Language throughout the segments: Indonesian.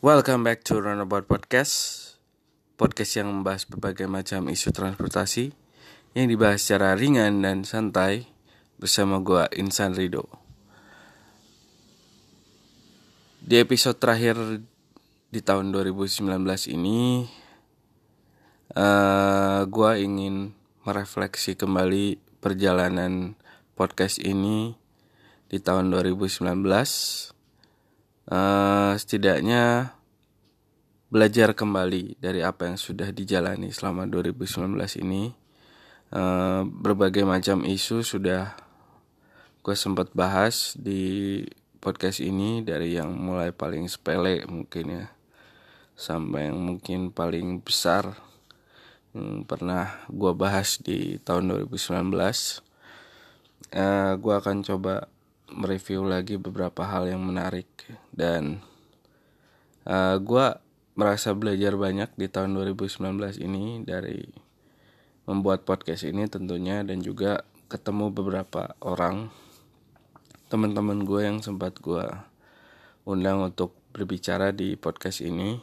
Welcome back to Runabout Podcast. Podcast yang membahas berbagai macam isu transportasi Yang dibahas secara ringan dan santai Bersama gue Insan Rido. Di episode terakhir di tahun 2019 ini uh, eh, Gue ingin merefleksi kembali perjalanan podcast ini di tahun 2019 uh, setidaknya belajar kembali dari apa yang sudah dijalani selama 2019 ini. Uh, berbagai macam isu sudah gue sempat bahas di podcast ini dari yang mulai paling sepele mungkin ya sampai yang mungkin paling besar yang pernah gue bahas di tahun 2019 uh, gue akan coba mereview lagi beberapa hal yang menarik dan uh, eh, gue merasa belajar banyak di tahun 2019 ini dari membuat podcast ini tentunya dan juga ketemu beberapa orang teman-teman gue yang sempat gue undang untuk berbicara di podcast ini.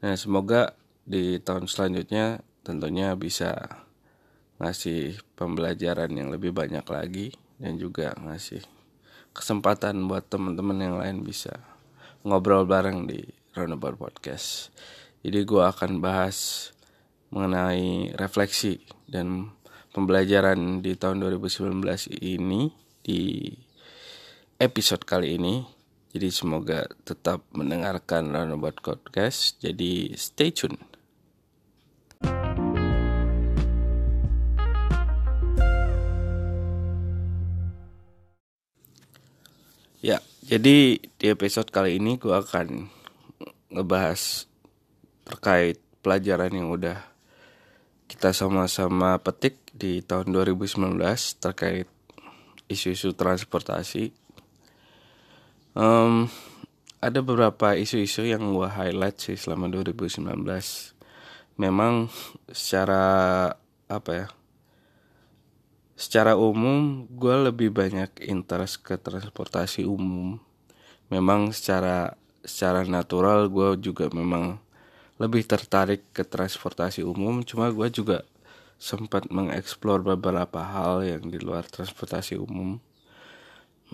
Nah semoga di tahun selanjutnya tentunya bisa ngasih pembelajaran yang lebih banyak lagi dan juga ngasih kesempatan buat teman-teman yang lain bisa ngobrol bareng di Roundabout Podcast. Jadi gue akan bahas mengenai refleksi dan pembelajaran di tahun 2019 ini di episode kali ini. Jadi semoga tetap mendengarkan Roundabout Podcast. Jadi stay tune. Jadi di episode kali ini gue akan ngebahas terkait pelajaran yang udah kita sama-sama petik di tahun 2019 terkait isu-isu transportasi. Um, ada beberapa isu-isu yang gue highlight sih selama 2019. Memang secara apa ya? Secara umum gue lebih banyak interest ke transportasi umum. Memang secara secara natural gue juga memang lebih tertarik ke transportasi umum. Cuma gue juga sempat mengeksplor beberapa hal yang di luar transportasi umum.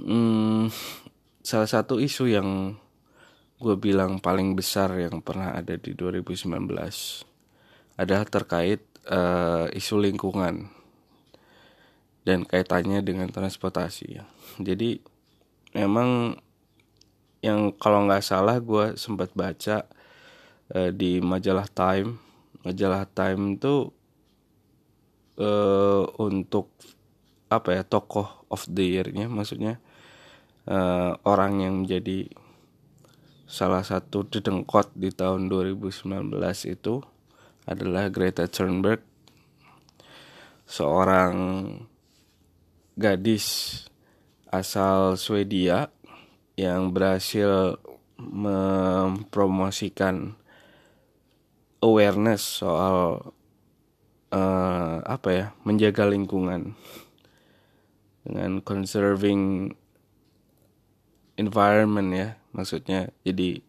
Hmm, salah satu isu yang gue bilang paling besar yang pernah ada di 2019 adalah terkait uh, isu lingkungan dan kaitannya dengan transportasi ya. Jadi memang yang kalau nggak salah gue sempat baca uh, di majalah Time, majalah Time itu uh, untuk apa ya tokoh of the year-nya, maksudnya uh, orang yang menjadi salah satu dedengkot di tahun 2019 itu adalah Greta Thunberg, seorang gadis asal Swedia yang berhasil mempromosikan awareness soal uh, apa ya menjaga lingkungan dengan conserving environment ya maksudnya. Jadi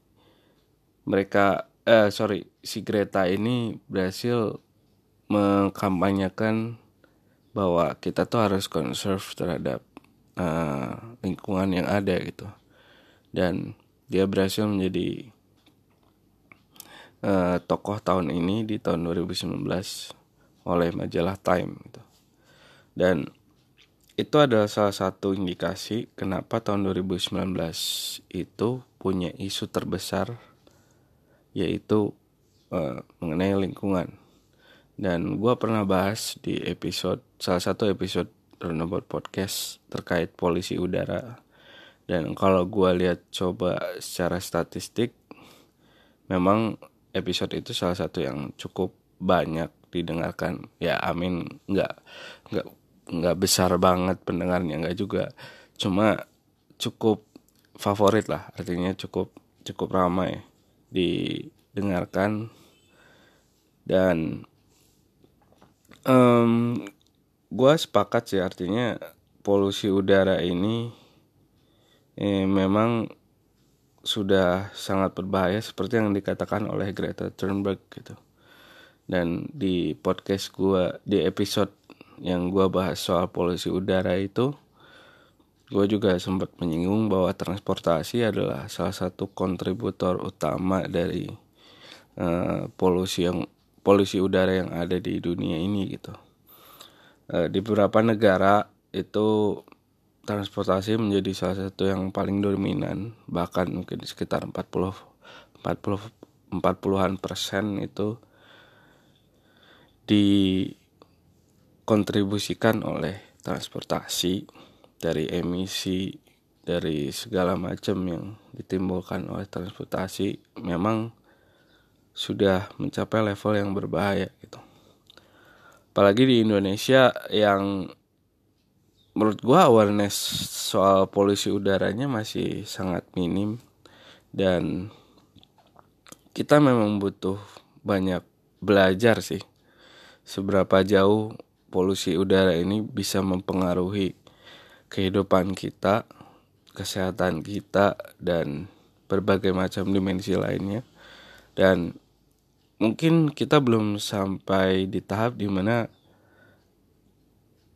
mereka eh sorry si Greta ini berhasil mengkampanyekan bahwa kita tuh harus conserve terhadap uh, lingkungan yang ada gitu. Dan dia berhasil menjadi uh, tokoh tahun ini di tahun 2019 oleh majalah Time gitu. Dan itu adalah salah satu indikasi kenapa tahun 2019 itu punya isu terbesar yaitu uh, mengenai lingkungan dan gue pernah bahas di episode salah satu episode Runabout Podcast terkait polisi udara. Dan kalau gue lihat coba secara statistik memang episode itu salah satu yang cukup banyak didengarkan. Ya amin nggak nggak nggak besar banget pendengarnya nggak juga. Cuma cukup favorit lah artinya cukup cukup ramai didengarkan. Dan um, gue sepakat sih artinya polusi udara ini eh, memang sudah sangat berbahaya seperti yang dikatakan oleh Greta Thunberg gitu. Dan di podcast gua di episode yang gua bahas soal polusi udara itu gue juga sempat menyinggung bahwa transportasi adalah salah satu kontributor utama dari uh, polusi yang polusi udara yang ada di dunia ini gitu. Uh, di beberapa negara itu transportasi menjadi salah satu yang paling dominan bahkan mungkin sekitar 40 40 40-an persen itu dikontribusikan oleh transportasi dari emisi dari segala macam yang ditimbulkan oleh transportasi memang sudah mencapai level yang berbahaya gitu. Apalagi di Indonesia yang menurut gua awareness soal polusi udaranya masih sangat minim dan kita memang butuh banyak belajar sih seberapa jauh polusi udara ini bisa mempengaruhi kehidupan kita, kesehatan kita, dan berbagai macam dimensi lainnya. Dan mungkin kita belum sampai di tahap di mana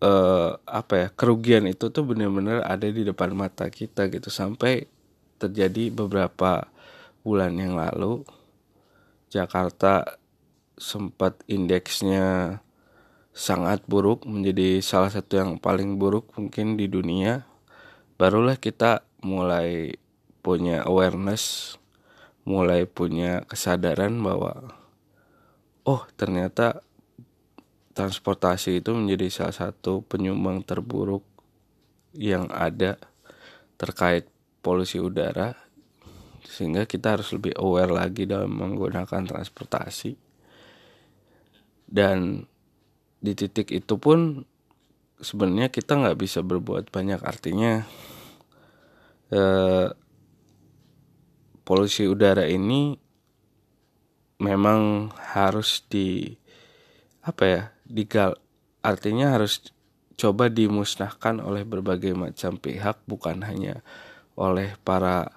uh, apa ya kerugian itu tuh benar-benar ada di depan mata kita gitu. Sampai terjadi beberapa bulan yang lalu Jakarta sempat indeksnya sangat buruk menjadi salah satu yang paling buruk mungkin di dunia. Barulah kita mulai punya awareness mulai punya kesadaran bahwa oh ternyata transportasi itu menjadi salah satu penyumbang terburuk yang ada terkait polusi udara sehingga kita harus lebih aware lagi dalam menggunakan transportasi. Dan di titik itu pun sebenarnya kita nggak bisa berbuat banyak. Artinya eh, polusi udara ini memang harus di apa ya digal artinya harus coba dimusnahkan oleh berbagai macam pihak bukan hanya oleh para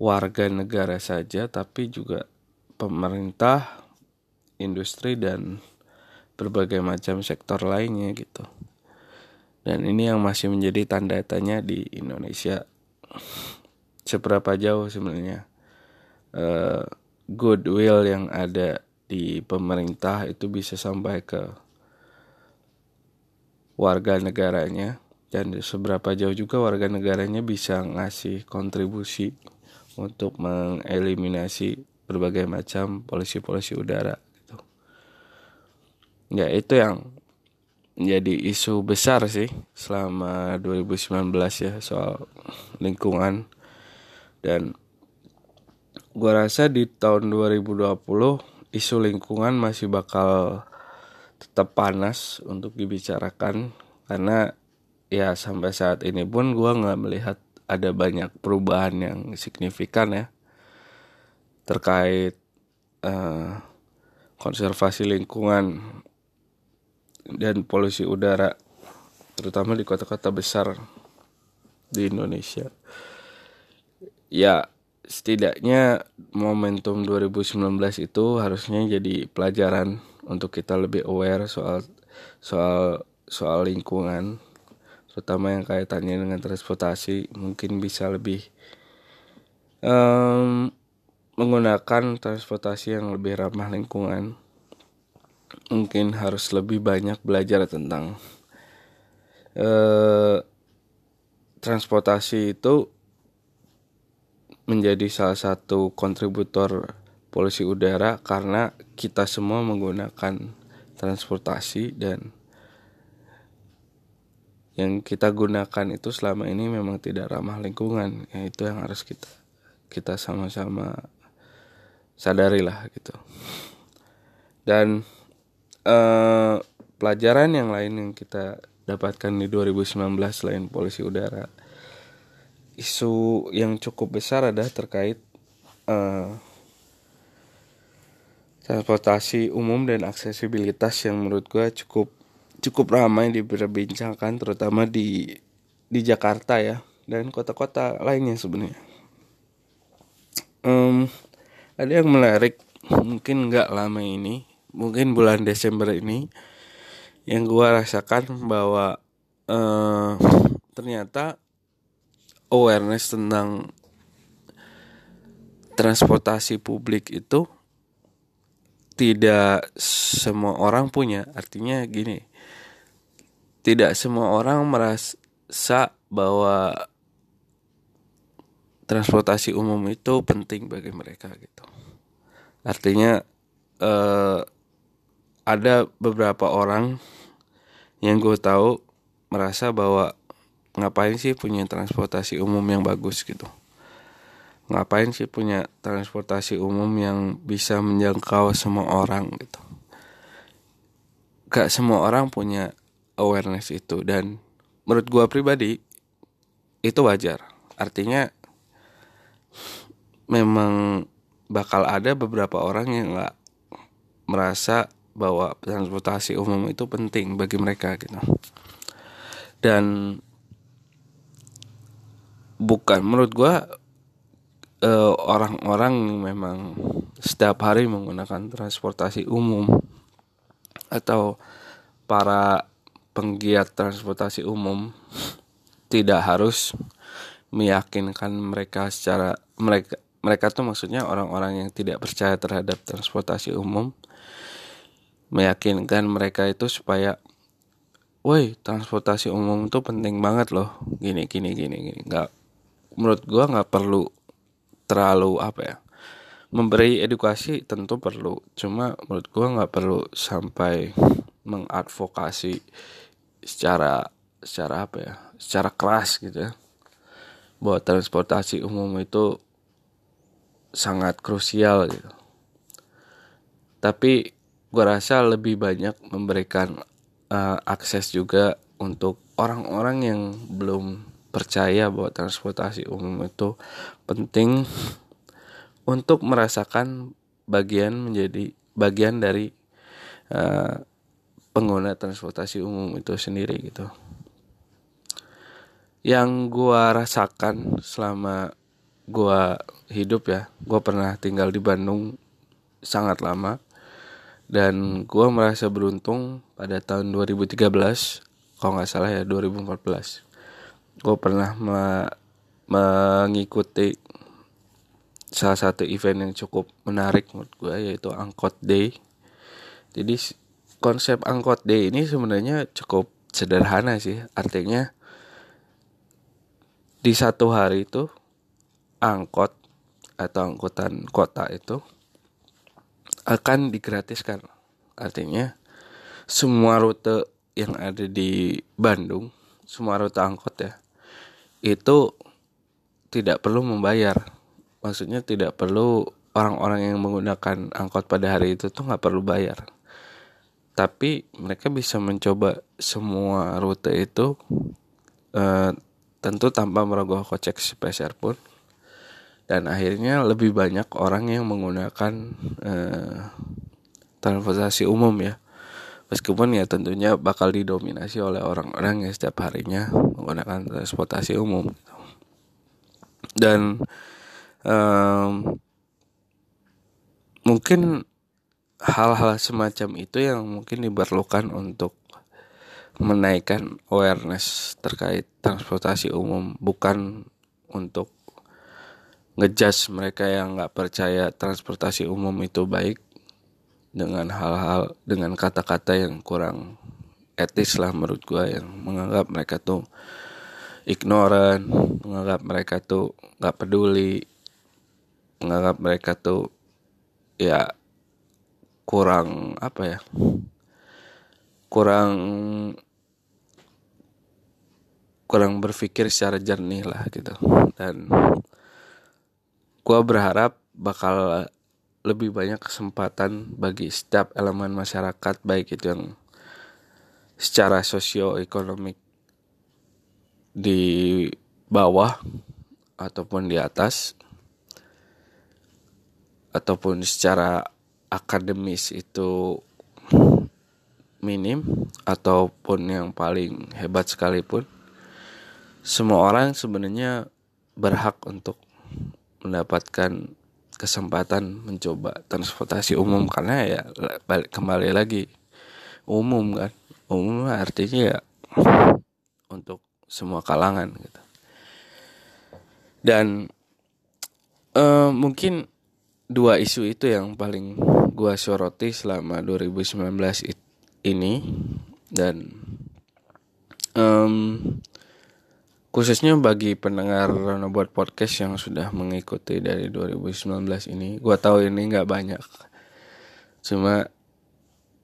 warga negara saja tapi juga pemerintah industri dan berbagai macam sektor lainnya gitu. Dan ini yang masih menjadi tanda tanya di Indonesia. Seberapa jauh sebenarnya uh, goodwill yang ada di pemerintah itu bisa sampai ke warga negaranya dan seberapa jauh juga warga negaranya bisa ngasih kontribusi untuk mengeliminasi berbagai macam polisi-polisi udara ya itu yang jadi isu besar sih selama 2019 ya soal lingkungan dan gua rasa di tahun 2020 isu lingkungan masih bakal tetap panas untuk dibicarakan karena ya sampai saat ini pun gua nggak melihat ada banyak perubahan yang signifikan ya terkait uh, konservasi lingkungan dan polusi udara terutama di kota-kota besar di Indonesia. Ya, setidaknya momentum 2019 itu harusnya jadi pelajaran untuk kita lebih aware soal soal soal lingkungan terutama yang kaitannya dengan transportasi mungkin bisa lebih um, menggunakan transportasi yang lebih ramah lingkungan. Mungkin harus lebih banyak belajar tentang eh, transportasi itu menjadi salah satu kontributor polusi udara karena kita semua menggunakan transportasi dan yang kita gunakan itu selama ini memang tidak ramah lingkungan. Ya itu yang harus kita kita sama-sama sadari lah gitu. Dan uh, pelajaran yang lain yang kita dapatkan di 2019 selain polisi udara isu yang cukup besar adalah terkait uh, transportasi umum dan aksesibilitas yang menurut gue cukup cukup ramai diperbincangkan terutama di di Jakarta ya dan kota-kota lainnya sebenarnya. Um, ada yang menarik mungkin nggak lama ini mungkin bulan Desember ini yang gue rasakan bahwa uh, ternyata awareness tentang transportasi publik itu tidak semua orang punya. Artinya gini tidak semua orang merasa bahwa transportasi umum itu penting bagi mereka gitu. Artinya eh, ada beberapa orang yang gue tahu merasa bahwa ngapain sih punya transportasi umum yang bagus gitu? Ngapain sih punya transportasi umum yang bisa menjangkau semua orang gitu? Gak semua orang punya awareness itu dan menurut gue pribadi itu wajar. Artinya memang bakal ada beberapa orang yang nggak merasa bahwa transportasi umum itu penting bagi mereka gitu. Dan bukan. Menurut gue uh, orang-orang yang memang setiap hari menggunakan transportasi umum atau para penggiat transportasi umum tidak harus meyakinkan mereka secara mereka mereka tuh maksudnya orang-orang yang tidak percaya terhadap transportasi umum meyakinkan mereka itu supaya woi transportasi umum itu penting banget loh. Gini gini gini gini. Nggak menurut gua nggak perlu terlalu apa ya memberi edukasi tentu perlu. Cuma menurut gua nggak perlu sampai mengadvokasi secara secara apa ya secara keras gitu ya. Bahwa transportasi umum itu sangat krusial gitu. Tapi gue rasa lebih banyak memberikan uh, akses juga untuk orang-orang yang belum percaya bahwa transportasi umum itu penting untuk merasakan bagian menjadi bagian dari uh, pengguna transportasi umum itu sendiri gitu. Yang gue rasakan selama gue hidup ya, gue pernah tinggal di Bandung sangat lama dan gue merasa beruntung pada tahun 2013 kalau nggak salah ya 2014 gue pernah me mengikuti salah satu event yang cukup menarik menurut gue yaitu angkot day jadi konsep angkot day ini sebenarnya cukup sederhana sih artinya di satu hari itu angkot atau angkutan kota itu akan digratiskan. Artinya semua rute yang ada di Bandung, semua rute angkot ya, itu tidak perlu membayar. Maksudnya tidak perlu orang-orang yang menggunakan angkot pada hari itu tuh nggak perlu bayar. Tapi mereka bisa mencoba semua rute itu eh, tentu tanpa merogoh kocek sepeser pun dan akhirnya lebih banyak orang yang menggunakan uh, transportasi umum ya meskipun ya tentunya bakal didominasi oleh orang-orang yang setiap harinya menggunakan transportasi umum dan um, mungkin hal-hal semacam itu yang mungkin diperlukan untuk menaikkan awareness terkait transportasi umum bukan untuk ngejudge mereka yang nggak percaya transportasi umum itu baik dengan hal-hal dengan kata-kata yang kurang etis lah menurut gue yang menganggap mereka tuh ignoran menganggap mereka tuh nggak peduli menganggap mereka tuh ya kurang apa ya kurang kurang berpikir secara jernih lah gitu. Dan gue berharap bakal lebih banyak kesempatan bagi setiap elemen masyarakat baik itu yang secara sosioekonomik di bawah ataupun di atas ataupun secara akademis itu minim ataupun yang paling hebat sekalipun semua orang sebenarnya berhak untuk mendapatkan kesempatan mencoba transportasi umum. Karena ya balik kembali lagi umum kan. Umum artinya ya untuk semua kalangan gitu. Dan uh, mungkin dua isu itu yang paling gua soroti selama 2019 ini. Dan um, khususnya bagi pendengar buat podcast yang sudah mengikuti dari 2019 ini gue tahu ini nggak banyak. Cuma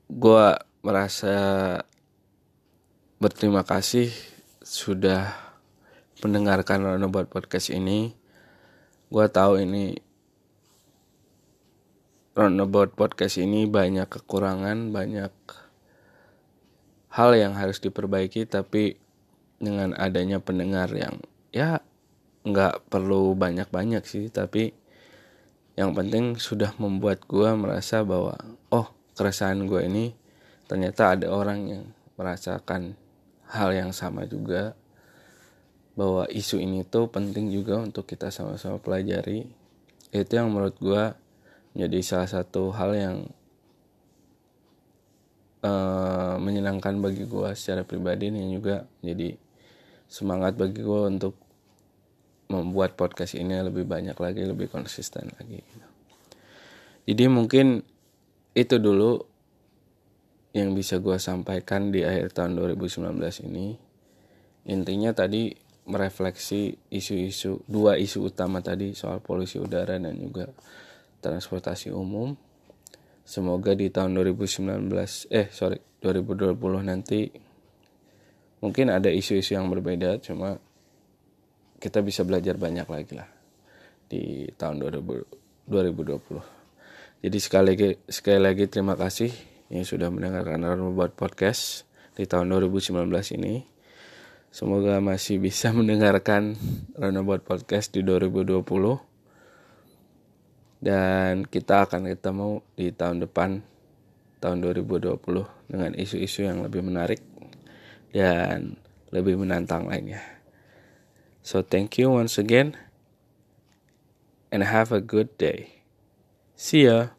gue merasa berterima kasih sudah mendengarkan buat podcast ini. Gue tahu ini Roundabout podcast ini banyak kekurangan banyak hal yang harus diperbaiki tapi dengan adanya pendengar yang ya nggak perlu banyak-banyak sih tapi yang penting sudah membuat gue merasa bahwa oh keresahan gue ini ternyata ada orang yang merasakan hal yang sama juga bahwa isu ini tuh penting juga untuk kita sama-sama pelajari. Itu yang menurut gue menjadi salah satu hal yang uh, menyenangkan bagi gue secara pribadi dan juga jadi semangat bagi gue untuk membuat podcast ini lebih banyak lagi lebih konsisten lagi jadi mungkin itu dulu yang bisa gue sampaikan di akhir tahun 2019 ini. Intinya tadi merefleksi isu-isu dua isu utama tadi soal polusi udara dan juga transportasi umum. Semoga di tahun 2019 eh sorry 2020 nanti mungkin ada isu-isu yang berbeda cuma kita bisa belajar banyak lagi lah di tahun 2000, 2020 jadi sekali lagi sekali lagi terima kasih yang sudah mendengarkan membuat podcast di tahun 2019 ini. Semoga masih bisa mendengarkan Runabout Podcast di 2020 dan kita akan ketemu di tahun depan tahun 2020 dengan isu-isu yang lebih menarik dan lebih menantang lainnya. So thank you once again and have a good day. See ya.